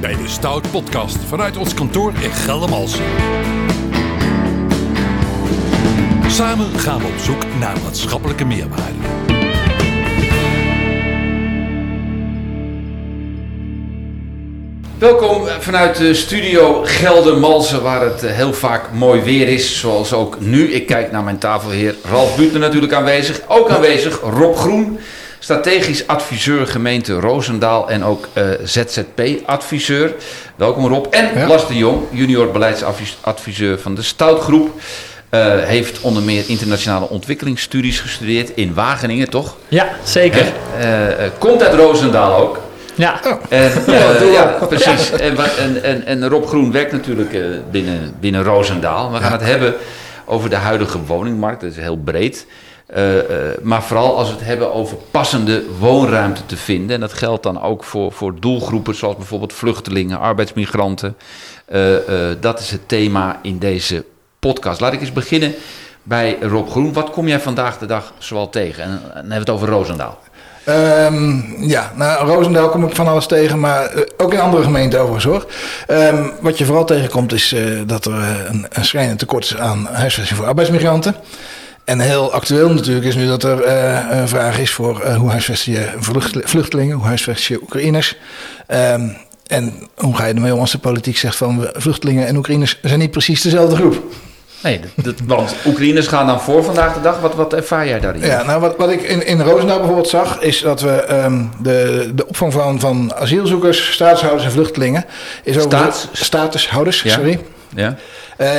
bij de Stout Podcast vanuit ons kantoor in Geldermalsen. Samen gaan we op zoek naar maatschappelijke meerwaarde. Welkom vanuit de studio Geldermalsen, waar het eh, heel vaak mooi weer is, zoals ook nu. Ik kijk naar mijn tafelheer Ralf Buutner natuurlijk aanwezig. Ook aanwezig Rob Groen, strategisch adviseur gemeente Roosendaal en ook eh, ZZP-adviseur. Welkom Rob. En Ja. De Jong, junior beleidsadviseur van de Stoutgroep. Eh, heeft onder meer internationale ontwikkelingsstudies gestudeerd in Wageningen, toch? Ja, zeker. Eh, eh, komt uit Roosendaal ook. Ja, En, eh, ja, precies. En, en, en, en Rob Groen werkt natuurlijk eh, binnen, binnen Roosendaal. We gaan het hebben over de huidige woningmarkt. Dat is heel breed. Eh, eh, maar vooral als we het hebben over passende woonruimte te vinden. En dat geldt dan ook voor, voor doelgroepen zoals bijvoorbeeld vluchtelingen, arbeidsmigranten. Eh, dat is het thema in deze podcast. Laat ik eens beginnen bij Rob Groen. Wat kom jij vandaag de dag zoal tegen? En dan hebben we het over Roosendaal. Ehm, ja, nou, Roosendaal kom ik van alles tegen, maar ook in andere gemeenten overigens hoor. Ehm, wat je vooral tegenkomt is dat er een, een schrijnend tekort is aan huisvesting voor arbeidsmigranten. En heel actueel natuurlijk is nu dat er eh, een vraag is voor eh, hoe huisvest je vlucht- vluchtelingen, hoe huisvest je Oekraïners. Ehm, en hoe ga je ermee om als de politiek zegt van we- vluchtelingen en Oekraïners zijn niet precies dezelfde groep. Nee, dat, dat- want Oekraïners gaan dan voor vandaag de dag. Wat, wat ervaar jij daarin? Ja, nou wat, wat ik in, in Roosendaal bijvoorbeeld zag, is dat we ehm, de, de opvang van, van asielzoekers, staatshouders en vluchtelingen is Staats- statushouders, Ja. sorry, Ja? eh,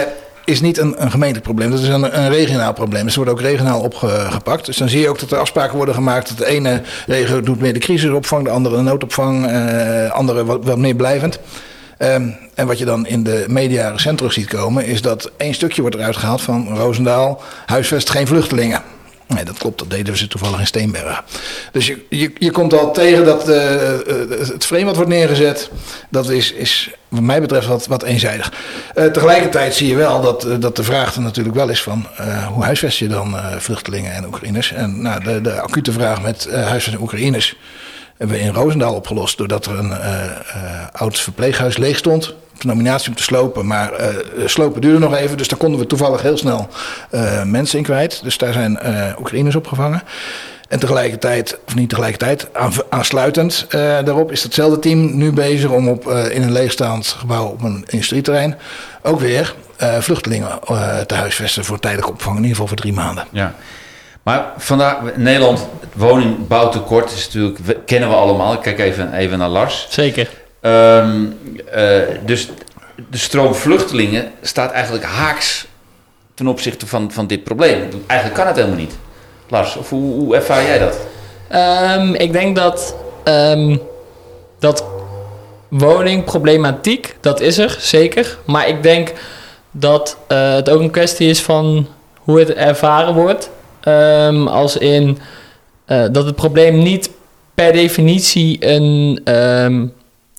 is niet een, een gemeenteprobleem. Dat is een, een regionaal probleem. Het wordt ook regionaal opgepakt. Dus dan zie je ook dat er afspraken worden gemaakt. Dat de ene regio doet meer de crisisopvang, de andere de noodopvang, eh andere wat, wat meer blijvend. Ehm, en wat je dan in de media recent terug ziet komen, is dat één stukje wordt eruit gehaald van Roosendaal, huisvest geen vluchtelingen. Nee, dat klopt, dat deden we ze toevallig in Steenbergen. Dus je, je, je komt al tegen dat eh, eh, het frame wat wordt neergezet, dat is, is wat mij betreft wat, wat eenzijdig. Eh, tegelijkertijd zie je wel dat, dat de vraag er natuurlijk wel is van hoe huisvest je dan vluchtelingen en Oekraïners. En nou, de, de acute vraag met eh huisvesting Oekraïners hebben we in Roosendaal opgelost doordat er een oud verpleeghuis leeg stond. De nominatie om te slopen, maar eh, slopen duurde nog even. Dus daar konden we toevallig heel snel eh, mensen in kwijt. Dus daar zijn eh Oekraïners opgevangen. En tegelijkertijd, of niet tegelijkertijd, aan, aansluitend eh, daarop is datzelfde team nu bezig om op, eh, in een leegstaand gebouw op een industrieterrein ook weer eh, vluchtelingen eh, te huisvesten voor tijdelijke opvang, in ieder geval voor drie maanden. ja. Maar vandaag, Nederland, het woningbouwtekort is natuurlijk, we- kennen we allemaal. Ik kijk even, even naar Lars. zeker. Ehm, eh, dus de stroom vluchtelingen staat eigenlijk haaks ten opzichte van, van dit probleem. Eigenlijk kan het helemaal niet. Lars, hoe, hoe ervaar jij dat? Ehm, ik denk dat ehm, dat woningproblematiek, dat is er zeker. Maar ik denk dat eh, het ook een kwestie is van hoe het ervaren wordt. Als in eh, dat het probleem niet per definitie een,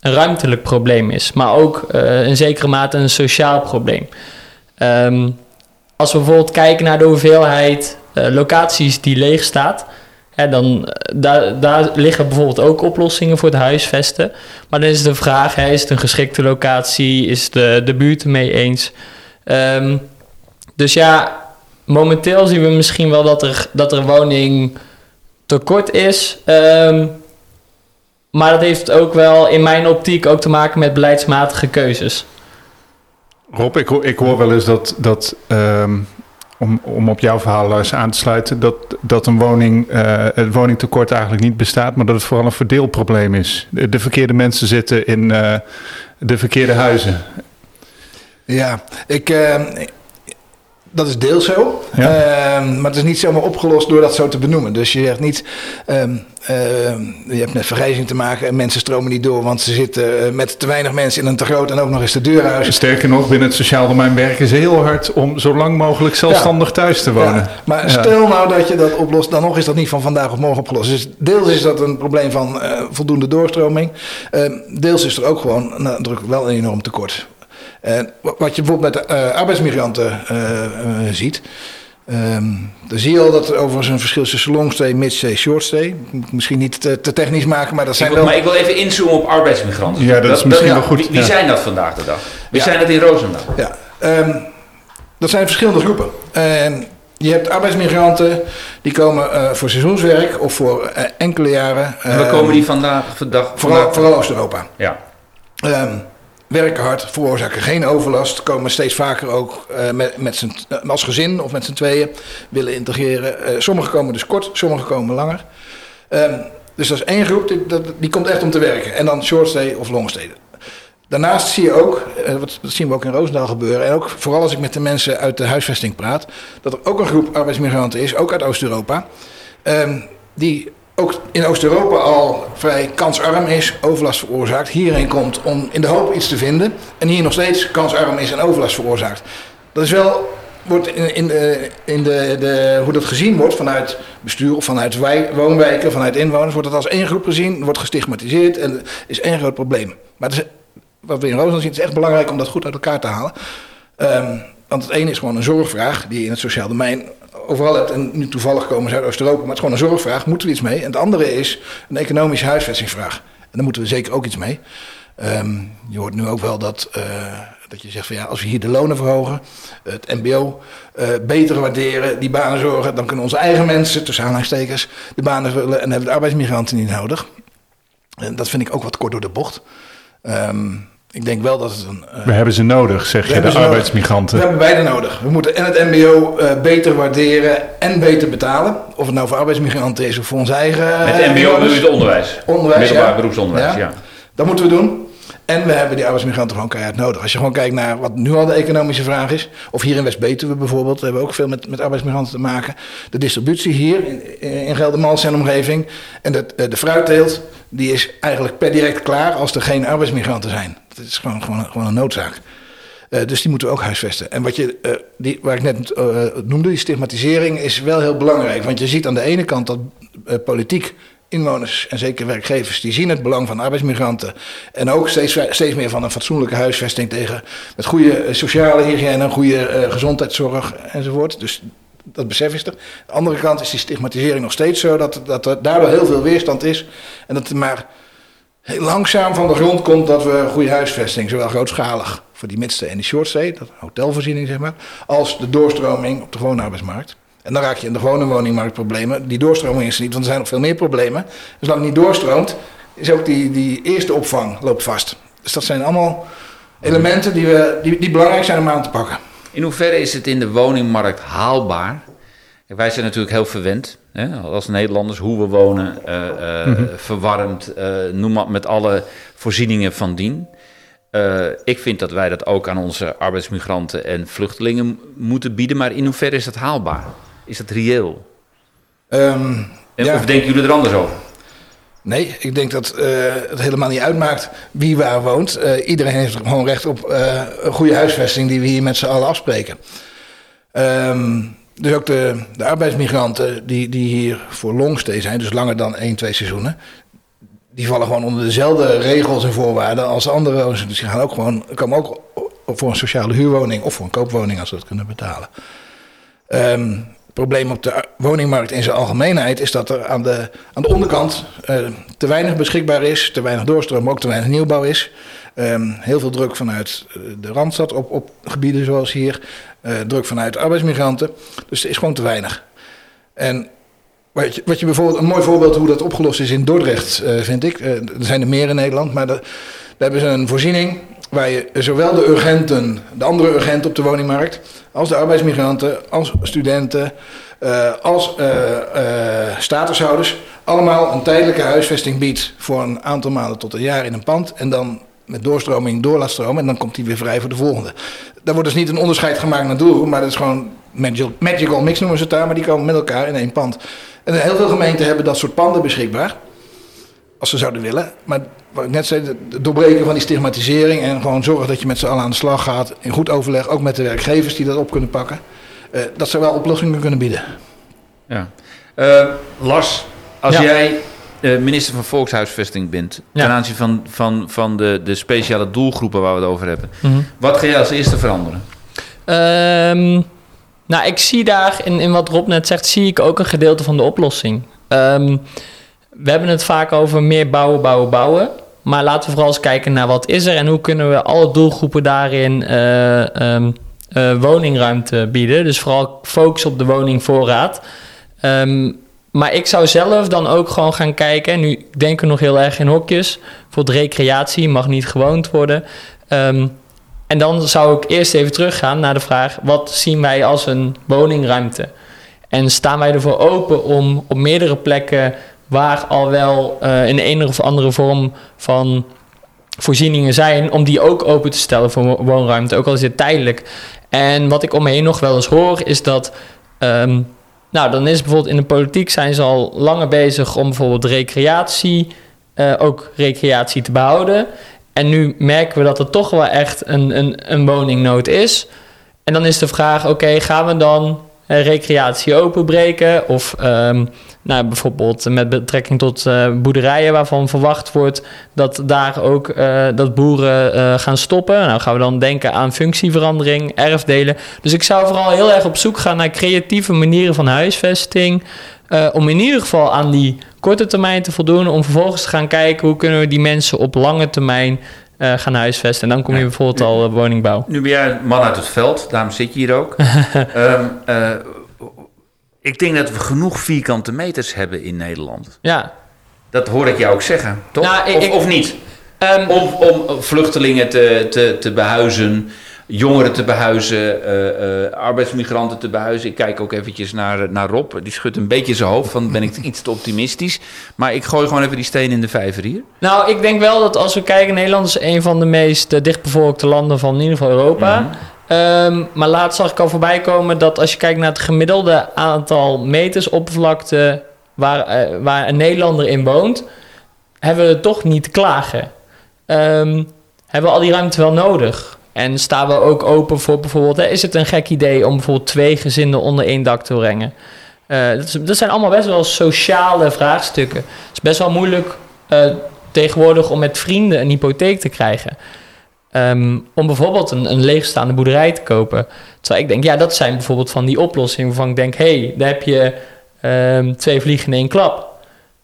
een ruimtelijk probleem is, maar ook eh, in zekere mate een sociaal probleem. Ehm, als we bijvoorbeeld kijken naar de hoeveelheid eh, locaties die leeg staat, dan eh, daar, daar liggen bijvoorbeeld ook oplossingen voor het huisvesten. Maar dan is de vraag: is het een geschikte locatie? Is de, de buurt ermee eens? Ehm, dus ja, momenteel zien we misschien wel dat er, dat er woning tekort is. Ehm, maar dat heeft ook wel in mijn optiek ook te maken met beleidsmatige keuzes. Rob, ik, hoor- ik hoor wel eens dat, dat ehm, om, om op jouw verhaal Lars, aan te sluiten, dat, dat een woning, eh, het woningtekort eigenlijk niet bestaat, maar dat het vooral een verdeelprobleem is. De, de verkeerde mensen zitten in eh, de verkeerde huizen. Ja, ik, eh, dat is deels zo. Ja. Ehm, maar het is niet zomaar opgelost door dat zo te benoemen. Dus je zegt niet, ehm, ehm, je hebt met vergrijzing te maken en mensen stromen niet door, want ze zitten eh, met te weinig mensen in een te groot en ook nog eens te duur huis. Sterker nog, binnen het sociaal domein werken ze heel hard om zo lang mogelijk zelfstandig thuis te wonen. Ja, maar stel nou dat je dat oplost, dan nog is dat niet van vandaag op morgen opgelost. Dus deels is dat een probleem van eh, voldoende doorstroming. Deels is er ook gewoon nadrukkelijk wel een enorm tekort. En wa- wat je bijvoorbeeld met de, eh, arbeidsmigranten eh, eh, ziet. Ehm, dan zie je al dat er overigens een verschil is tussen longstay, midstay, shortstay. Moet ik Misschien niet te, te technisch maken, maar dat Ik zijn wil, wel... maar ik wil even inzoomen op arbeidsmigranten. Ja, dat is misschien wel goed. Wie, wie Ja. zijn dat vandaag de dag? Wie Ja. zijn dat in Roosendaal? Ja, ehm, dat zijn verschillende groepen. En je hebt arbeidsmigranten die komen eh, voor seizoenswerk of voor eh, enkele jaren. En waar Ehm, komen die vandaag? vandaag, Vooral, vandaag? vooral Oost-Europa. Ja. Ehm, werken hard, veroorzaken geen overlast, komen steeds vaker ook eh, met, met eh, als gezin of met z'n tweeën willen integreren. Eh, sommigen komen dus kort, sommigen komen langer. Ehm, dus dat is één groep, die, die komt echt om te werken. En dan short stay of long stay. Daarnaast zie je ook, dat zien we ook in Roosendaal gebeuren, en ook vooral als ik met de mensen uit de huisvesting praat, dat er ook een groep arbeidsmigranten is, ook uit Oost-Europa, ehm, die ook in Oost-Europa al vrij kansarm is, overlast veroorzaakt, hierheen komt om in de hoop iets te vinden, en hier nog steeds kansarm is en overlast veroorzaakt. Dat is wel, wordt in, in, de, in de, de, hoe dat gezien wordt vanuit bestuur of vanuit wij, woonwijken, vanuit inwoners, wordt het als één groep gezien, wordt gestigmatiseerd en is één groot probleem. Maar is, wat we in Roosendaal zien, het is echt belangrijk om dat goed uit elkaar te halen. Ehm, want het ene is gewoon een zorgvraag die in het sociaal domein overal hebt. En nu toevallig komen ze uit Oost-Europa, maar het is gewoon een zorgvraag. Moeten we iets mee? En het andere is een economische huisvestingsvraag. En daar moeten we zeker ook iets mee. Ehm, je hoort nu ook wel dat, eh, dat je zegt van ja, als we hier de lonen verhogen, het MBO eh, beter waarderen, die banen zorgen, dan kunnen onze eigen mensen, tussen aanhalingstekens, de banen vullen en hebben de arbeidsmigranten niet nodig. En dat vind ik ook wat kort door de bocht. Ehm, ik denk wel dat het een. eh, We hebben ze nodig, zeg je, hebben de nodig. arbeidsmigranten. We hebben beide nodig. We moeten en het MBO eh, beter waarderen en beter betalen. Of het nou voor arbeidsmigranten is of voor onze eigen. Met eh, MBO bedoel je het onderwijs? Onderwijs, Middelbaar ja. beroepsonderwijs, Ja. ja. Dat moeten we doen. En we hebben die arbeidsmigranten gewoon keihard nodig. Als je gewoon kijkt naar wat nu al de economische vraag is. Of hier in West-Betuwe bijvoorbeeld. hebben we ook veel met, met arbeidsmigranten te maken. De distributie hier in, in Geldermals en omgeving. En de, de fruitteelt. Die is eigenlijk per direct klaar als er geen arbeidsmigranten zijn. Dat is gewoon, gewoon, een noodzaak. Eh, dus die moeten we ook huisvesten. En wat je, eh, die, waar ik net eh, noemde, die stigmatisering, is wel heel belangrijk. Want je ziet aan de ene kant dat politiek inwoners en zeker werkgevers, die zien het belang van arbeidsmigranten. En ook steeds, steeds meer van een fatsoenlijke huisvesting tegen met goede sociale hygiëne, goede gezondheidszorg enzovoort. Dus dat besef is er. Aan de andere kant is die stigmatisering nog steeds zo dat, dat er daardoor heel veel weerstand is. En dat maar heel langzaam van de grond komt dat we goede huisvesting, zowel grootschalig voor die midstay en die shortstay, dat hotelvoorziening zeg maar, als de doorstroming op de gewone arbeidsmarkt. En dan raak je in de gewone woningmarkt problemen. Die doorstroming is er niet, want er zijn nog veel meer problemen. Dus zolang het niet doorstroomt, is ook die, die eerste opvang loopt vast. Dus dat zijn allemaal elementen die, we, die, die belangrijk zijn om aan te pakken. In hoeverre is het in de woningmarkt haalbaar? Wij zijn natuurlijk heel verwend hè, als Nederlanders hoe we wonen, eh, verwarmd, eh, noem maar met alle voorzieningen van dien. Ik vind dat wij dat ook aan onze arbeidsmigranten en vluchtelingen moeten bieden, maar in hoeverre is dat haalbaar? Is dat reëel? Ehm, En ja. Of denken jullie er anders over? Nee, ik denk dat het helemaal niet uitmaakt wie waar woont. Iedereen heeft gewoon recht op een goede huisvesting die we hier met z'n allen afspreken. Ehm, dus ook de, de arbeidsmigranten die, die hier voor longstay zijn, dus langer dan 1, 2 seizoenen, die vallen gewoon onder dezelfde regels en voorwaarden als andere. Dus die gaan ook gewoon, komen ook voor een sociale huurwoning of voor een koopwoning als ze dat kunnen betalen. Ehm, het probleem op de woningmarkt in zijn algemeenheid is dat er aan de, aan de onderkant eh, te weinig beschikbaar is, te weinig doorstroom, maar ook te weinig nieuwbouw is. Ehm, heel veel druk vanuit eh, de Randstad op, op gebieden zoals hier, eh, druk vanuit arbeidsmigranten. Dus er is gewoon te weinig. En wat je, wat je bijvoorbeeld, een mooi voorbeeld hoe dat opgelost is in Dordrecht, eh, vind ik. Er zijn er meer in Nederland, maar de, daar hebben ze een voorziening waar je zowel de urgenten, de andere urgenten op de woningmarkt, als de arbeidsmigranten, als studenten, als statushouders, allemaal een tijdelijke huisvesting biedt voor een aantal maanden tot een jaar in een pand. En dan met doorstroming door laat stromen en dan komt die weer vrij voor de volgende. Daar wordt dus niet een onderscheid gemaakt naar doelgroep, maar dat is gewoon magical, magical mix noemen ze het daar, maar die komen met elkaar in één pand. En heel veel gemeenten hebben dat soort panden beschikbaar. Als ze zouden willen. Maar wat ik net zei, het doorbreken van die stigmatisering. En gewoon zorgen dat je met z'n allen aan de slag gaat. In goed overleg, ook met de werkgevers die dat op kunnen pakken. eh, dat zou wel oplossingen kunnen bieden. Ja. Eh, Lars, als Ja. jij minister van Volkshuisvesting bent, Ja. ten aanzien van, van, van de, de speciale doelgroepen waar we het over hebben, Mhm. wat ga jij als eerste veranderen? Ehm, nou, ik zie daar in, in wat Rob net zegt, zie ik ook een gedeelte van de oplossing. Ehm, we hebben het vaak over meer bouwen, bouwen, bouwen. Maar laten we vooral eens kijken naar wat is er en hoe kunnen we alle doelgroepen daarin eh, ehm, eh, woningruimte bieden. Dus vooral focus op de woningvoorraad. Ehm, maar ik zou zelf dan ook gewoon gaan kijken. Nu denken we nog heel erg in hokjes. Bijvoorbeeld recreatie mag niet gewoond worden. Ehm, en dan zou ik eerst even teruggaan naar de vraag: wat zien wij als een woningruimte? En staan wij ervoor open om op meerdere plekken waar al wel uh, in een of andere vorm van voorzieningen zijn, om die ook open te stellen voor woonruimte, ook al is het tijdelijk. En wat ik om me heen nog wel eens hoor, is dat. Um, nou, dan is bijvoorbeeld in de politiek zijn ze al langer bezig om bijvoorbeeld recreatie, uh, ook recreatie te behouden. En nu merken we dat er toch wel echt een, een, een woningnood is. En dan is de vraag: oké, gaan we dan uh, recreatie openbreken? Of um, nou, bijvoorbeeld met betrekking tot uh, boerderijen waarvan verwacht wordt dat daar ook uh, dat boeren uh, gaan stoppen. Nou gaan we dan denken aan functieverandering, erfdelen. Dus ik zou vooral heel erg op zoek gaan naar creatieve manieren van huisvesting. om in ieder geval aan die korte termijn te voldoen. Om vervolgens te gaan kijken hoe kunnen we die mensen op lange termijn uh, gaan huisvesten. En dan kom je bijvoorbeeld al uh, woningbouw. Nu ben jij een man uit het veld, daarom zit je hier ook. um, uh, ik denk dat we genoeg vierkante meters hebben in Nederland. Ja. Dat hoor ik jou ook zeggen, toch? Nou, ik, of, of, niet? Um, om, om vluchtelingen te, te, te behuizen, jongeren te behuizen, uh, uh, arbeidsmigranten te behuizen. Ik kijk ook eventjes naar, naar Rob. Die schudt een beetje zijn hoofd van ben ik iets te optimistisch. Maar ik gooi gewoon even die steen in de vijver hier. Nou, ik denk wel dat als we kijken, Nederland is een van de meest dichtbevolkte landen van in ieder geval Europa. Mm -hmm. Um, maar laatst zag ik al voorbij komen dat als je kijkt naar het gemiddelde aantal meters oppervlakte waar, uh, waar een Nederlander in woont, hebben we toch niet te klagen. Um, hebben we al die ruimte wel nodig? En staan we ook open voor bijvoorbeeld, is het een gek idee om bijvoorbeeld twee gezinnen onder één dak te brengen? Uh, dat, zijn allemaal best wel sociale vraagstukken. Het is best wel moeilijk uh, tegenwoordig om met vrienden een hypotheek te krijgen. Um, om bijvoorbeeld een, een, leegstaande boerderij te kopen. Terwijl ik denk, ja, dat zijn bijvoorbeeld van die oplossingen waarvan ik denk, hé, hey, daar heb je um, twee vliegen in één klap.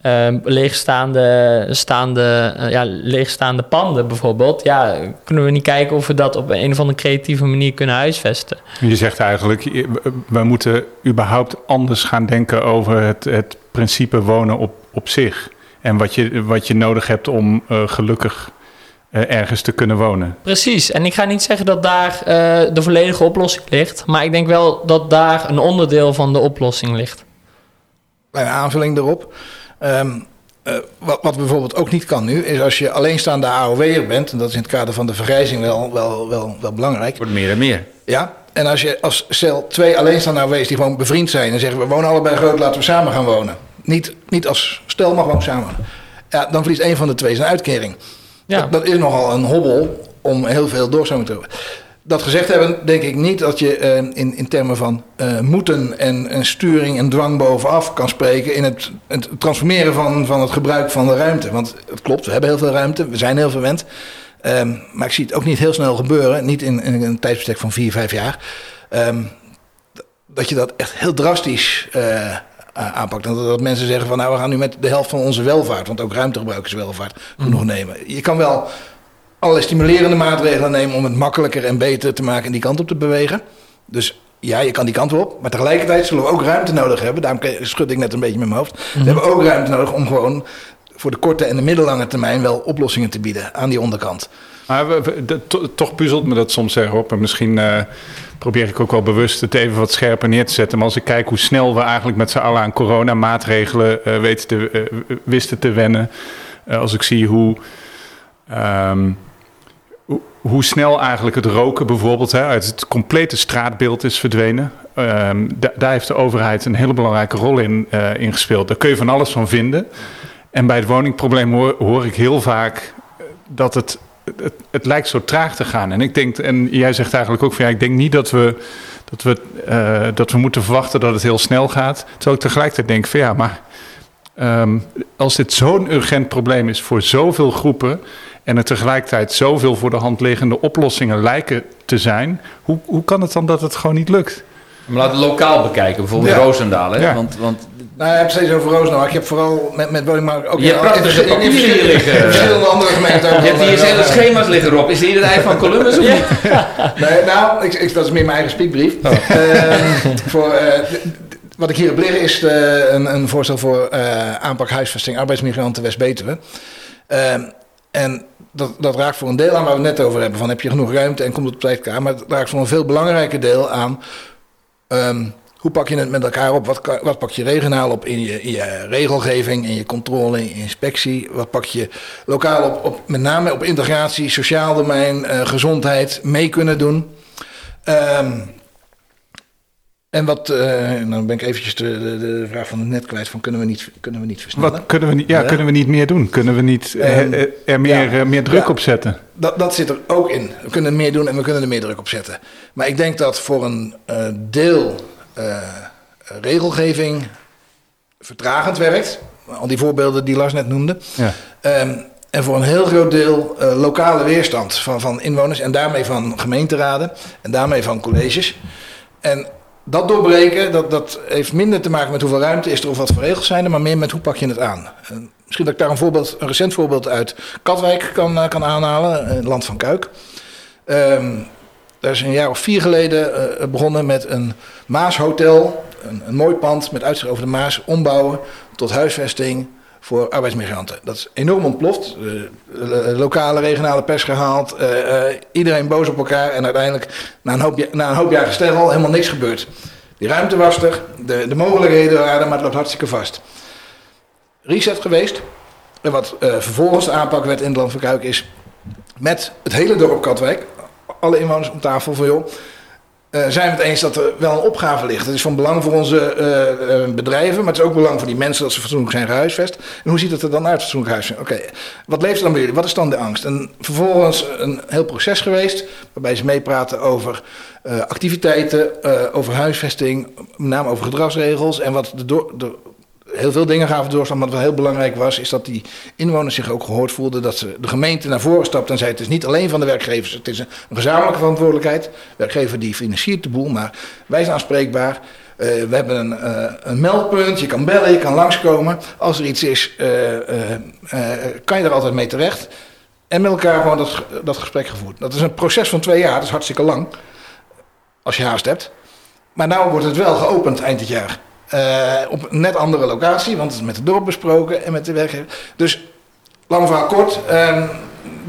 Um, leegstaande, staande, uh, ja, leegstaande panden bijvoorbeeld. Ja, kunnen we niet kijken of we dat op een of andere creatieve manier kunnen huisvesten. Je zegt eigenlijk, we moeten überhaupt anders gaan denken over het, het principe wonen op, op zich. En wat je, wat je nodig hebt om uh, gelukkig uh, ergens te kunnen wonen. Precies. En ik ga niet zeggen dat daar uh, de volledige oplossing ligt. Maar ik denk wel dat daar een onderdeel van de oplossing ligt. Een aanvulling erop. Um, uh, wat, wat bijvoorbeeld ook niet kan nu, is als je alleenstaande AOW'er bent, en dat is in het kader van de vergrijzing wel, wel, wel, wel belangrijk. Wordt meer en meer. Ja, en als je als stel twee alleenstaande AOW'ers die gewoon bevriend zijn en zeggen we wonen allebei groot, laten we samen gaan wonen. Niet, niet als stel, maar gewoon samen. Ja, dan verliest een van de twee zijn uitkering. Ja. Dat, is nogal een hobbel om heel veel doorstroming te hebben. Dat gezegd hebben, denk ik niet dat je uh, in, in termen van uh, moeten en, en, sturing en dwang bovenaf kan spreken in het, het, transformeren van, van het gebruik van de ruimte. Want het klopt, we hebben heel veel ruimte, we zijn heel verwend. Um, maar ik zie het ook niet heel snel gebeuren, niet in, in een tijdsbestek van vier, vijf jaar. Um, dat je dat echt heel drastisch uh, aanpakt. En dat, dat, mensen zeggen van nou we gaan nu met de helft van onze welvaart, want ook ruimtegebruik is welvaart, genoeg nemen. Je kan wel allerlei stimulerende maatregelen nemen om het makkelijker en beter te maken en die kant op te bewegen. Dus ja, je kan die kant op. Maar tegelijkertijd zullen we ook ruimte nodig hebben. Daarom schud ik net een beetje met mijn hoofd. We hebben ook ruimte nodig om gewoon voor de korte en de middellange termijn wel oplossingen te bieden aan die onderkant. Maar we, toch puzzelt me dat soms erop. En misschien uh, probeer ik ook wel bewust het even wat scherper neer te zetten. Maar als ik kijk hoe snel we eigenlijk met z'n allen aan coronamaatregelen uh, weten te, uh, wisten te wennen. als ik zie hoe, um, hoe, hoe, snel eigenlijk het roken bijvoorbeeld hè, uit het complete straatbeeld is verdwenen. Um, da, daar heeft de overheid een hele belangrijke rol in, in gespeeld. Daar kun je van alles van vinden. En bij het woningprobleem hoor ik heel vaak dat het het, lijkt zo traag te gaan. En ik denk, en jij zegt eigenlijk ook van ja, ik denk niet dat we, dat we, uh, dat we moeten verwachten dat het heel snel gaat. Terwijl ik tegelijkertijd denk van ja, maar um, als dit zo'n urgent probleem is voor zoveel groepen en er tegelijkertijd zoveel voor de hand liggende oplossingen lijken te zijn, hoe, hoe kan het dan dat het gewoon niet lukt? Maar laten we lokaal bekijken, bijvoorbeeld. Roosendaal. Hè? Want, want Nou, je hebt steeds over Roosendaal. Ik heb vooral met, met woningmarkt ook Je prachtige papieren hier verschillende- liggen. verschillende andere gemeenten. je hebt hier eh, hele wel, schema's liggen, Rob. Is hier het ei van Columbus of niet? Nee, nou, ik, ik, dat is meer mijn eigen speakbrief. Ehm, voor, eh, wat ik hier heb liggen is eh, een, een voorstel voor eh, aanpak huisvesting arbeidsmigranten West-Betuwe. Ehm, en dat, dat raakt voor een deel aan waar we het net over hebben. Van heb je genoeg ruimte en komt het op tijd klaar. Maar het raakt voor een veel belangrijker deel aan... ehm, hoe pak je het met elkaar op? Wat, wat pak je regionaal op in je, in je regelgeving, in je controle, in je inspectie? Wat pak je lokaal op, op met name op integratie, sociaal domein, eh, gezondheid mee kunnen doen? Ehm, en wat, eh nou ben ik eventjes de, de, de vraag van het net kwijt van kunnen we niet, kunnen we niet versnellen? Wat kunnen we niet, ja, Ja. kunnen we niet meer doen? Kunnen we niet eh, Ehm, eh, er meer, ja. meer druk Ja. op zetten? Dat, dat zit er ook in. We kunnen meer doen en we kunnen er meer druk op zetten. Maar ik denk dat voor een deel regelgeving vertragend werkt. Al die voorbeelden die Lars net noemde. Ja. Ehm, en voor een heel groot deel lokale weerstand van, van inwoners en daarmee van gemeenteraden en daarmee van colleges. En dat doorbreken, dat, dat heeft minder te maken met hoeveel ruimte is er of wat voor regels zijn er, maar meer met hoe pak je het aan. En misschien dat ik daar een, voorbeeld, een recent voorbeeld uit Katwijk kan, eh, kan aanhalen, eh, het land van Kuik. Ehm daar is een jaar of vier geleden eh, begonnen met een Maashotel, een, een mooi pand met uitzicht over de Maas, ombouwen tot huisvesting voor arbeidsmigranten. Dat is enorm ontploft. Eh, de lokale, regionale pers gehaald. eh, eh, iedereen boos op elkaar. En uiteindelijk, na een hoop, na een hoop jaar gestel, helemaal niks gebeurd. Die ruimte was er. De, de mogelijkheden waren maar het loopt hartstikke vast. Reset geweest. En wat eh, vervolgens de aanpak werd in het land van Kuik is... met het hele dorp Katwijk... alle inwoners om tafel van joh... eh, zijn we het eens dat er wel een opgave ligt. Het is van belang voor onze eh, eh, bedrijven, maar het is ook belang voor die mensen dat ze fatsoenlijk zijn gehuisvest. En hoe ziet het er dan uit, fatsoenlijk huisvest? Oké, wat leeft er dan bij jullie? Wat is dan de angst? En vervolgens een heel proces geweest, waarbij ze meepraten over activiteiten, over huisvesting, met name over gedragsregels. En wat de, de heel veel dingen gaven doorslag, maar wat heel belangrijk was, is dat die inwoners zich ook gehoord voelden. Dat ze de gemeente naar voren stapt en zei: Het is niet alleen van de werkgevers, het is een, gezamenlijke verantwoordelijkheid. De werkgever die financiert de boel, maar wij zijn aanspreekbaar. Eh, we hebben een, eh, een meldpunt, je kan bellen, je kan langskomen. Als er iets is, eh, kan je er altijd mee terecht. En met elkaar gewoon dat, dat gesprek gevoerd. Dat is een proces van twee jaar, dat is hartstikke lang. Als je haast hebt. Maar nu wordt het wel geopend eind dit jaar. Eh, op een net andere locatie, want het is met het dorp besproken en met de werkgever. Dus, lang verhaal kort. ehm,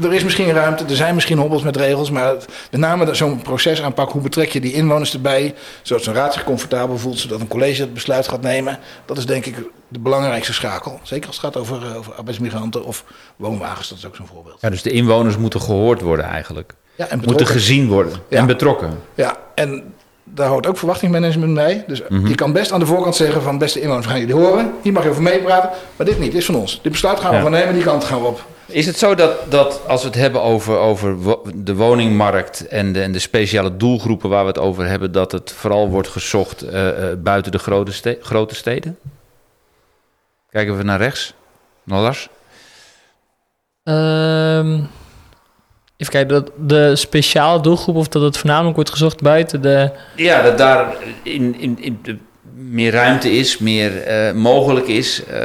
er is misschien ruimte, er zijn misschien hobbels met regels, maar het- met name dat zo'n proces aanpak, hoe betrek je die inwoners erbij, zodat zo'n raad zich comfortabel voelt, zodat een college het besluit gaat nemen, dat is denk ik de belangrijkste schakel. Zeker als het gaat over, eh, over arbeidsmigranten of woonwagens, dat is ook zo'n voorbeeld. Ja, dus de inwoners moeten gehoord worden eigenlijk. Ja, en Moeten gezien worden Ja. en betrokken. Ja, en daar hoort ook verwachtingsmanagement bij. Dus Mhm. je kan best aan de voorkant zeggen van beste inwoners, we gaan jullie horen. Hier mag je over meepraten, maar dit niet, dit is van ons. Dit besluit gaan we Ja. van nemen, die kant gaan we op. Is het zo dat, dat als we het hebben over, over de woningmarkt en de, en de speciale doelgroepen waar we het over hebben, dat het vooral wordt gezocht eh, eh, buiten de grote, ste- grote steden? Kijken we naar rechts, naar Lars. Ehm, even kijken, dat de speciale doelgroep of dat het voornamelijk wordt gezocht buiten de... Ja, dat daar in, in, in de, meer ruimte is, meer eh, mogelijk is. eh,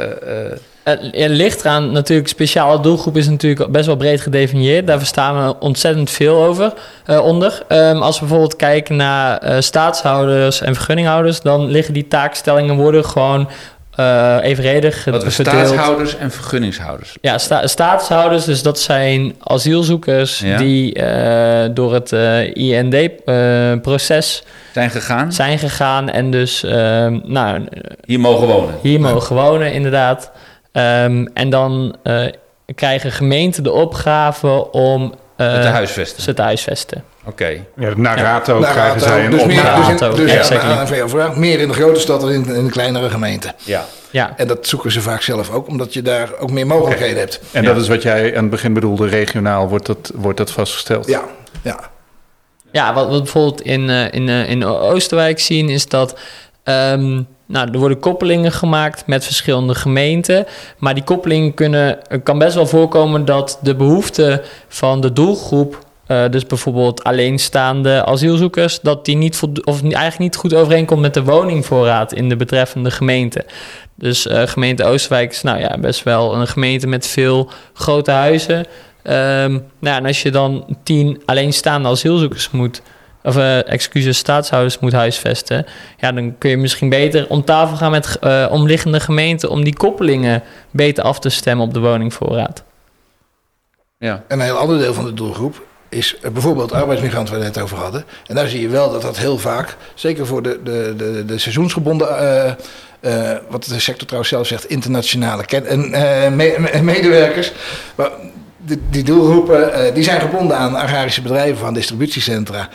Het het ligt eraan, natuurlijk, speciale doelgroep is natuurlijk best wel breed gedefinieerd. Daar verstaan we ontzettend veel over, onder. Ehm, als we bijvoorbeeld kijken naar staatshouders en vergunninghouders, dan liggen die taakstellingen worden gewoon eh, evenredig wat we staatshouders en vergunningshouders. Ja, sta staatshouders, dus dat zijn asielzoekers Ja. die eh, door het IND-proces Zijn gegaan, zijn gegaan en dus ehm, nou, hier mogen wonen. hier mogen wonen, inderdaad. Ehm, en dan eh, krijgen gemeenten de opgave om eh, huisvesten. ze te huisvesten. Oké. Ja, naar raad ook Naar krijgen zij een dus meer, dus, in, dus ja, exactly. meer in de grote stad dan in, in de kleinere gemeenten. Ja. Ja, En dat zoeken ze vaak zelf ook, omdat je daar ook meer mogelijkheden hebt. En Ja. dat is wat jij aan het begin bedoelde, regionaal wordt dat, wordt dat vastgesteld. Ja, ja. ja wat, we bijvoorbeeld in, eh, in, eh, in Oosterwijk zien is dat... ehm, nou, er worden koppelingen gemaakt met verschillende gemeenten. Maar die koppelingen kunnen... Het kan best wel voorkomen dat de behoeften van de doelgroep eh, dus bijvoorbeeld alleenstaande asielzoekers, dat die niet of eigenlijk niet goed overeenkomt met de woningvoorraad in de betreffende gemeente. Dus eh, gemeente Oosterwijk is nou ja, best wel een gemeente met veel grote huizen. Ehm, nou ja, en als je dan tien alleenstaande asielzoekers moet, of eh excuses, staatshouders moet huisvesten, ja, dan kun je misschien beter om tafel gaan met eh, omliggende gemeenten om die koppelingen beter af te stemmen op de woningvoorraad. Ja. Een heel ander deel van de doelgroep is bijvoorbeeld arbeidsmigranten waar we net over hadden. En daar zie je wel dat dat heel vaak, zeker voor de, de, de, de seizoensgebonden, eh, eh, wat de sector trouwens zelf zegt, internationale ken- me- medewerkers. Maar die, die doelgroepen die zijn gebonden aan agrarische bedrijven, aan distributiecentra.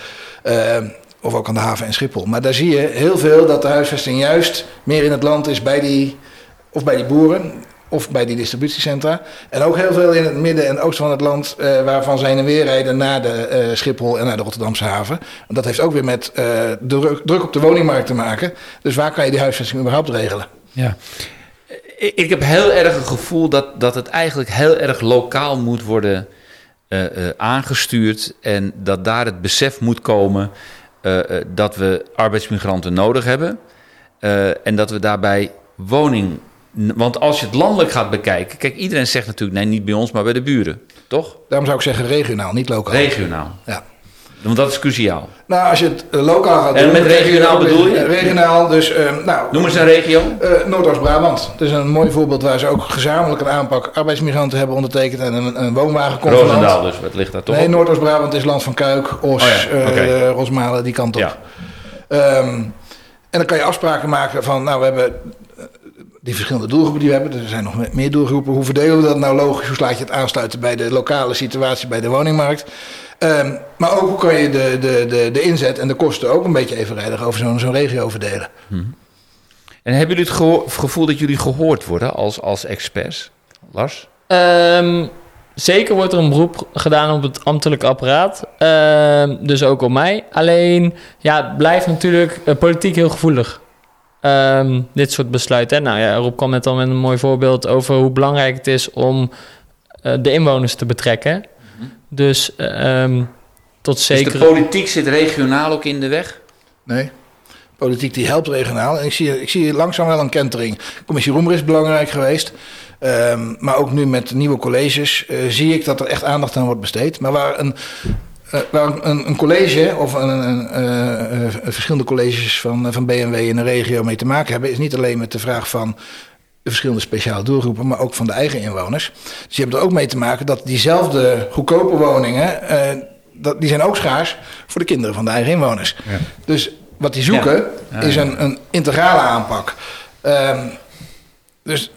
of ook aan de haven en Schiphol. Maar daar zie je heel veel dat de huisvesting juist meer in het land is bij die, of bij die boeren of bij die distributiecentra. En ook heel veel in het midden en oosten van het land, eh, waarvan zij en weer rijden naar de eh, Schiphol en naar de Rotterdamse haven. En dat heeft ook weer met eh, de druk, druk op de woningmarkt te maken. Dus waar kan je die huisvesting überhaupt regelen? Ja. Ik, heb heel erg het gevoel dat, dat het eigenlijk heel erg lokaal moet worden eh, eh, aangestuurd. En dat daar het besef moet komen eh, eh, dat we arbeidsmigranten nodig hebben. Eh, en dat we daarbij woning. Want als je het landelijk gaat bekijken. Kijk, iedereen zegt natuurlijk nee, niet bij ons, maar bij de buren. Toch? Daarom zou ik zeggen regionaal, niet lokaal. Regionaal. Ja. Want dat is cruciaal. Nou, als je het eh, lokaal gaat En doen... met dan krijg regionaal bedoel je? Regionaal, dus eh, nou... Noem eens een regio. eh, Noordoost-Brabant. Het is een mooi voorbeeld waar ze ook gezamenlijk een aanpak arbeidsmigranten hebben ondertekend en een, een woonwagenconvenant. Roosendaal dus. Wat ligt daar toch Nee? Noordoost-Brabant is land van Kuik, Os, Oh ja. Rosmalen, die kant op. Ja. Ehm, en dan kan je afspraken maken van, nou, we hebben die verschillende doelgroepen die we hebben. Er zijn nog me- meer doelgroepen. Hoe verdelen we dat nou logisch? Hoe slaat je het aansluiten bij de lokale situatie, bij de woningmarkt? Ehm, maar ook hoe kan je de, de, de, de inzet en de kosten ook een beetje evenredig over zo'n zo'n regio verdelen? En hebben jullie het gevoel dat jullie gehoord worden als, als experts? Lars? Ehm, zeker wordt er een beroep gedaan op het ambtelijk apparaat. Ehm, dus ook op mij. Alleen, ja, het blijft natuurlijk eh, politiek heel gevoelig. Ehm, dit soort besluiten. Hè? Nou ja, Rob kwam net al met een mooi voorbeeld over hoe belangrijk het is om eh, de inwoners te betrekken. Dus ehm, tot Dus zeker. de politiek zit regionaal ook in de weg? Nee. Politiek die helpt regionaal. En ik zie, ik zie langzaam wel een kentering. Commissie Roemer is belangrijk geweest. Ehm, maar ook nu met nieuwe colleges eh, zie ik dat er echt aandacht aan wordt besteed. Maar waar een, eh, waar een, een college of een, een, eh, eh, verschillende colleges van, van BMW in een regio mee te maken hebben, is niet alleen met de vraag van de verschillende speciale doelgroepen, maar ook van de eigen inwoners. Dus je hebt er ook mee te maken dat diezelfde goedkope woningen, eh, dat, die zijn ook schaars voor de kinderen van de eigen inwoners. Ja. Dus wat die zoeken Ja. Ja, is een, een integrale aanpak. Ehm, dus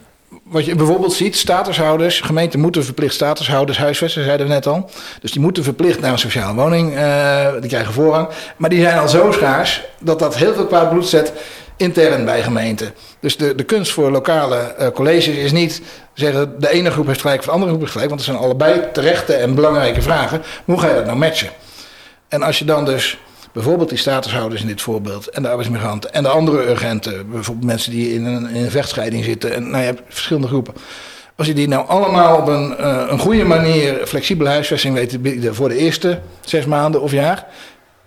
wat je bijvoorbeeld ziet, statushouders, gemeenten moeten verplicht statushouders huisvesten, zeiden we net al. Dus die moeten verplicht naar een sociale woning, eh, die krijgen voorrang. Maar die zijn al zo schaars dat dat heel veel kwaad bloed zet intern bij gemeenten. Dus de, de kunst voor lokale eh, colleges is niet zeggen de ene groep heeft gelijk of de andere groep heeft gelijk. Want het zijn allebei terechte en belangrijke vragen. Hoe ga je dat nou matchen? En als je dan dus bijvoorbeeld die statushouders in dit voorbeeld... en de arbeidsmigranten en de andere urgenten... bijvoorbeeld mensen die in een, in een vechtscheiding zitten... en nou, je hebt verschillende groepen... als je die nou allemaal op een, eh, een goede manier... flexibele huisvesting weet te bieden voor de eerste zes maanden of jaar...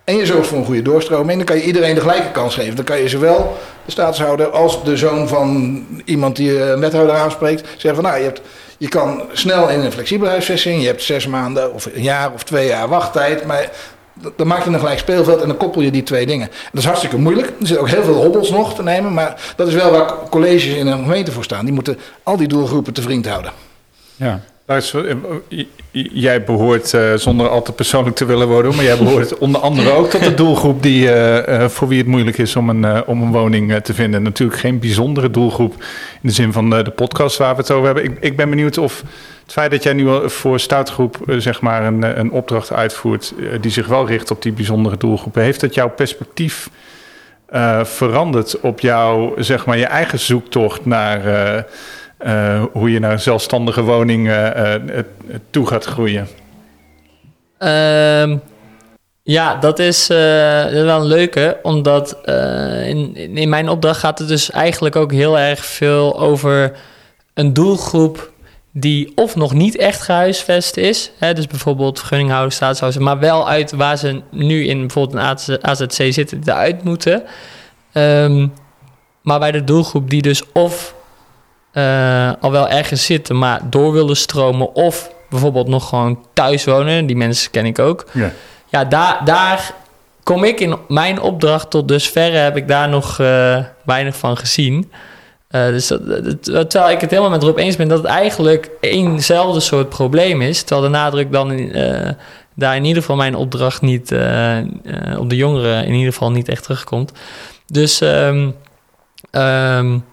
en je zorgt voor een goede doorstroming... dan kan je iedereen de gelijke kans geven. Dan kan je zowel de statushouder als de zoon van iemand die een wethouder aanspreekt... zeggen van nou, je hebt... Je kan snel in een flexibele huisvesting. Je hebt zes maanden of een jaar of twee jaar wachttijd. Maar dan maak je een gelijk speelveld en dan koppel je die twee dingen. Dat is hartstikke moeilijk. Er zitten ook heel veel hobbels nog te nemen. Maar dat is wel waar colleges in een gemeente voor staan. Die moeten al die doelgroepen te vriend houden. Ja. Luister, eh, jij behoort, eh, zonder al te persoonlijk te willen worden, maar jij behoort onder andere ook tot de doelgroep die, eh, voor wie het moeilijk is om een, om een woning te vinden. Natuurlijk geen bijzondere doelgroep in de zin van de podcast waar we het over hebben. Ik, ik ben benieuwd of het feit dat jij nu voor Stoutgroep zeg maar een, een opdracht uitvoert die zich wel richt op die bijzondere doelgroepen, heeft dat jouw perspectief veranderd op jouw, zeg maar, je eigen zoektocht naar eh, hoe je naar een zelfstandige woning eh, eh, toe gaat groeien? Ehm, ja, dat is, wel een leuke, omdat in, in mijn opdracht gaat het dus eigenlijk ook heel erg veel over een doelgroep die of nog niet echt gehuisvest is, hè, dus bijvoorbeeld vergunninghouder, staatshuizen, maar wel uit waar ze nu in bijvoorbeeld een AZC zitten, eruit moeten. Ehm, maar bij de doelgroep die dus of uh, al wel ergens zitten, maar door willen stromen, of bijvoorbeeld nog gewoon thuis wonen, die mensen ken ik ook. Ja, ja daar, daar kom ik in mijn opdracht tot dusverre heb ik daar nog uh, weinig van gezien. Uh, dus dat, dat, terwijl ik het helemaal met erop eens ben dat het eigenlijk eenzelfde soort probleem is. Terwijl de nadruk dan uh, daar in ieder geval mijn opdracht niet op de jongeren in ieder geval niet echt terugkomt. Dus, um, um,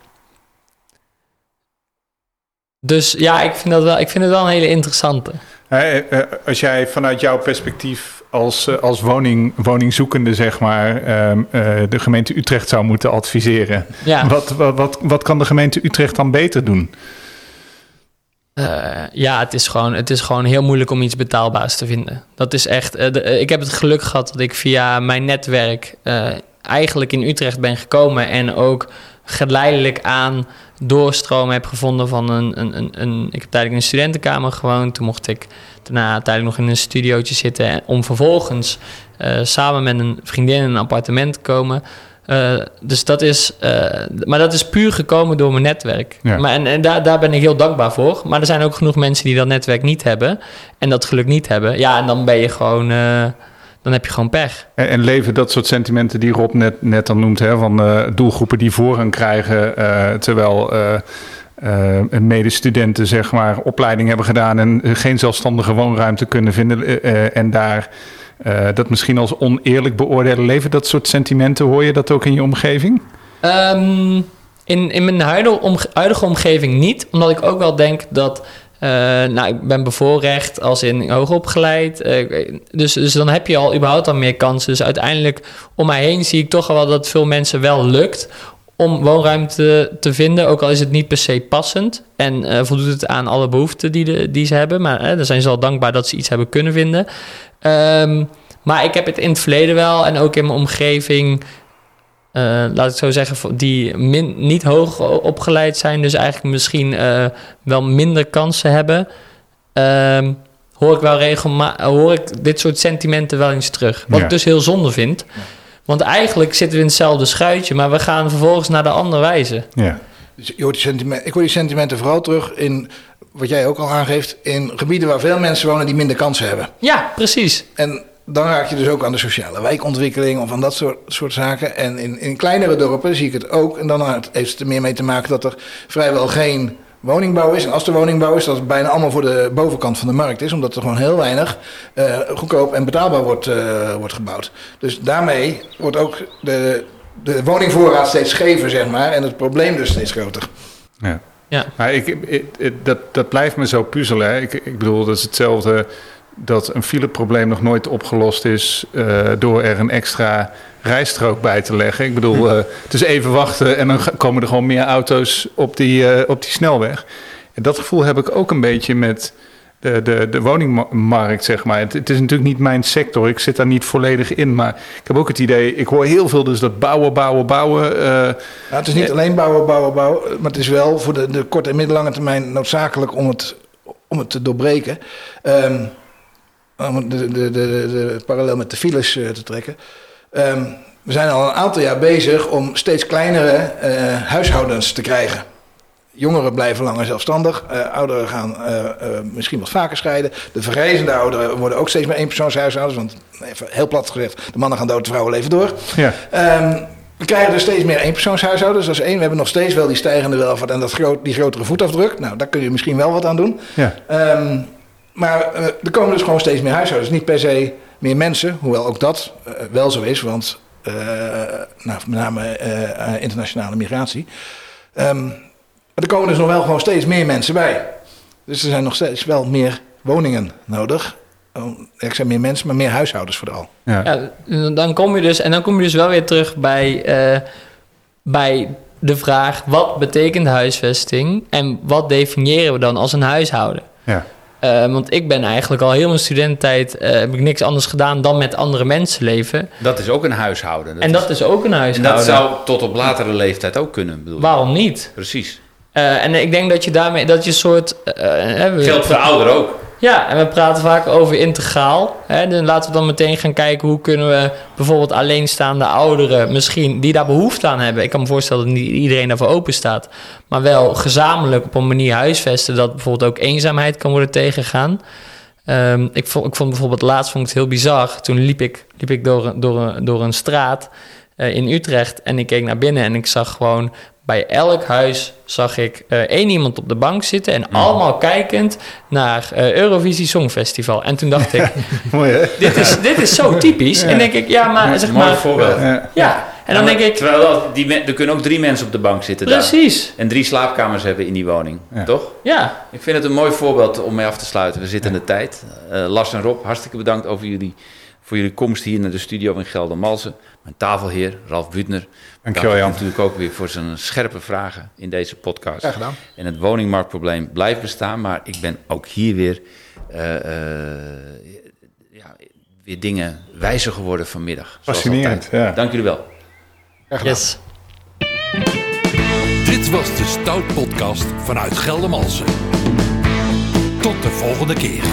dus ja, ik vind, dat wel, ik vind het wel een hele interessante. Als jij vanuit jouw perspectief als, eh, als woning, woningzoekende, zeg maar, ehm, eh, de gemeente Utrecht zou moeten adviseren. Ja. Wat, wat, wat, wat kan de gemeente Utrecht dan beter doen? Uh, ja, het is, gewoon, het is gewoon heel moeilijk om iets betaalbaars te vinden. Dat is echt. ik heb het geluk gehad dat ik via mijn netwerk eigenlijk in Utrecht ben gekomen en ook geleidelijk aan doorstromen heb gevonden van een, een, een, een, Ik heb tijdelijk in een studentenkamer gewoond. Toen mocht ik daarna tijdelijk nog in een studiootje zitten. Om vervolgens uh, samen met een vriendin in een appartement te komen. Uh, dus dat is, uh, maar dat is puur gekomen door mijn netwerk. Ja. Maar, en, en daar, daar ben ik heel dankbaar voor. Maar er zijn ook genoeg mensen die dat netwerk niet hebben. En dat geluk niet hebben. Ja, en dan ben je gewoon dan heb je gewoon pech. En, en, leven dat soort sentimenten die Rob net, net dan noemt, hè, van uh, doelgroepen die voorrang krijgen, uh, terwijl uh, medestudenten zeg maar opleiding hebben gedaan en geen zelfstandige woonruimte kunnen vinden en daar dat misschien als oneerlijk beoordelen leven. Dat soort sentimenten, hoor je dat ook in je omgeving? Um, in, in mijn huidige, huidige omgeving niet, omdat ik ook wel denk dat nou, ik ben bevoorrecht als in hoogopgeleid. Uh, dus, dus dan heb je al überhaupt al meer kansen. Dus uiteindelijk om mij heen zie ik toch wel dat veel mensen wel lukt om woonruimte te vinden. Ook al is het niet per se passend. En uh, voldoet het aan alle behoeften die, die ze hebben. Maar dan zijn ze al dankbaar dat ze iets hebben kunnen vinden. Um, maar ik heb het in het verleden wel en ook in mijn omgeving uh, laat ik zo zeggen, die min, niet hoog opgeleid zijn, dus eigenlijk misschien uh, wel minder kansen hebben, uh, hoor ik wel regelmatig, hoor ik dit soort sentimenten wel eens terug. Wat ik dus heel zonde vind. Want eigenlijk zitten we in hetzelfde schuitje, maar we gaan vervolgens naar de andere wijze. Ja. Dus je hoort die sentimenten, ik hoor die sentimenten vooral terug in wat jij ook al aangeeft, in gebieden waar veel mensen wonen die minder kansen hebben. Ja, precies. En dan raak je dus ook aan de sociale wijkontwikkeling of aan dat soort, soort zaken. En in, in kleinere dorpen zie ik het ook. En dan heeft het er meer mee te maken dat er vrijwel geen woningbouw is. En als er woningbouw is, dat het bijna allemaal voor de bovenkant van de markt is. Omdat er gewoon heel weinig uh, goedkoop en betaalbaar wordt, uh, wordt gebouwd. Dus daarmee wordt ook de, de woningvoorraad steeds schever, zeg maar. En het probleem dus steeds groter. Ja. Ja. Maar ik, ik, dat, dat blijft me zo puzzelen. Hè. Ik, ik bedoel, dat is hetzelfde dat een fileprobleem nog nooit opgelost is uh, door er een extra rijstrook bij te leggen. Ik bedoel, uh, het is even wachten en dan komen er gewoon meer auto's op die, uh, op die snelweg. En dat gevoel heb ik ook een beetje met de, de, de woningmarkt, zeg maar. Het, het, is natuurlijk niet mijn sector, ik zit daar niet volledig in. Maar ik heb ook het idee, ik hoor heel veel dus dat bouwen, bouwen, bouwen. Het is niet alleen bouwen, bouwen, bouwen. Maar het is wel voor de, de korte en middellange termijn noodzakelijk om het, om het te doorbreken. Um, om de, de, de, de, parallel met de files uh, te trekken. Um, we zijn al een aantal jaar bezig om steeds kleinere uh, huishoudens te krijgen. Jongeren blijven langer zelfstandig, uh, ouderen gaan misschien wat vaker scheiden. De vergrijzende ouderen worden ook steeds meer eenpersoonshuishoudens, want even heel plat gezegd, de mannen gaan dood, de vrouwen leven door. Ja. Um, we krijgen dus steeds meer eenpersoonshuishoudens. Dat is één. We hebben nog steeds wel die stijgende welvaart en dat groot, die grotere voetafdruk. Nou, daar kun je misschien wel wat aan doen. Ja. Um, maar uh, er komen dus gewoon steeds meer huishoudens. Niet per se meer mensen, hoewel ook dat uh, wel zo is, want uh, nou, met name internationale migratie. Um, maar er komen dus nog wel gewoon steeds meer mensen bij. Dus er zijn nog steeds wel meer woningen nodig. Oh, ik zeg meer mensen, maar meer huishoudens vooral. Ja. ja. dan kom je dus, en dan kom je dus wel weer terug bij, bij de vraag: wat betekent huisvesting en wat definiëren we dan als een huishouden? Ja. Uh, want ik ben eigenlijk al heel mijn studententijd uh, heb ik niks anders gedaan dan met andere mensen leven. Dat is ook een huishouden. Dat en dat is, ook een huishouden. En dat zou tot op latere leeftijd ook kunnen. Bedoel Waarom niet? Precies. Eh, en ik denk dat je daarmee, dat je soort... eh, eh, Geldt voor ouder ook. Ja, en we praten vaak over integraal. Hè? Laten we dan meteen gaan kijken hoe kunnen we bijvoorbeeld alleenstaande ouderen misschien die daar behoefte aan hebben. Ik kan me voorstellen dat niet iedereen daarvoor open staat. Maar wel gezamenlijk op een manier huisvesten dat bijvoorbeeld ook eenzaamheid kan worden tegengegaan. Ehm, ik, vond, ik vond bijvoorbeeld laatst vond ik het heel bizar. Toen liep ik, liep ik door, door, door een straat eh, in Utrecht en ik keek naar binnen en ik zag gewoon bij elk huis zag ik eh, één iemand op de bank zitten en allemaal kijkend naar eh, Eurovisie Songfestival. En toen dacht ik, Mooi hè? dit is, dit is zo typisch. En denk ik, ja, maar zeg Mooi maar, voorbeeld. Ja. ja. En dan Ja, denk ik, Terwijl dat- die, men- er kunnen ook drie mensen op de bank zitten daar. precies, En drie slaapkamers hebben in die woning. Ja. Toch? ja, Ik vind het een mooi voorbeeld om mee af te sluiten. We zitten in de tijd. Eh, Lars en Rob, hartstikke bedankt over jullie, voor jullie komst hier naar de studio in Geldermalsen. Mijn tafelheer, Ralf Butner. Dankjewel Jan. natuurlijk ook weer voor zijn scherpe vragen in deze podcast. Graag gedaan. En het woningmarktprobleem blijft bestaan, maar ik ben ook hier weer, eh, eh, ja, weer dingen wijzer geworden vanmiddag. Fascinerend, ja. Dank jullie wel. Gedaan. yes. Dit was de Stout Podcast vanuit Geldermalsen. Tot de volgende keer.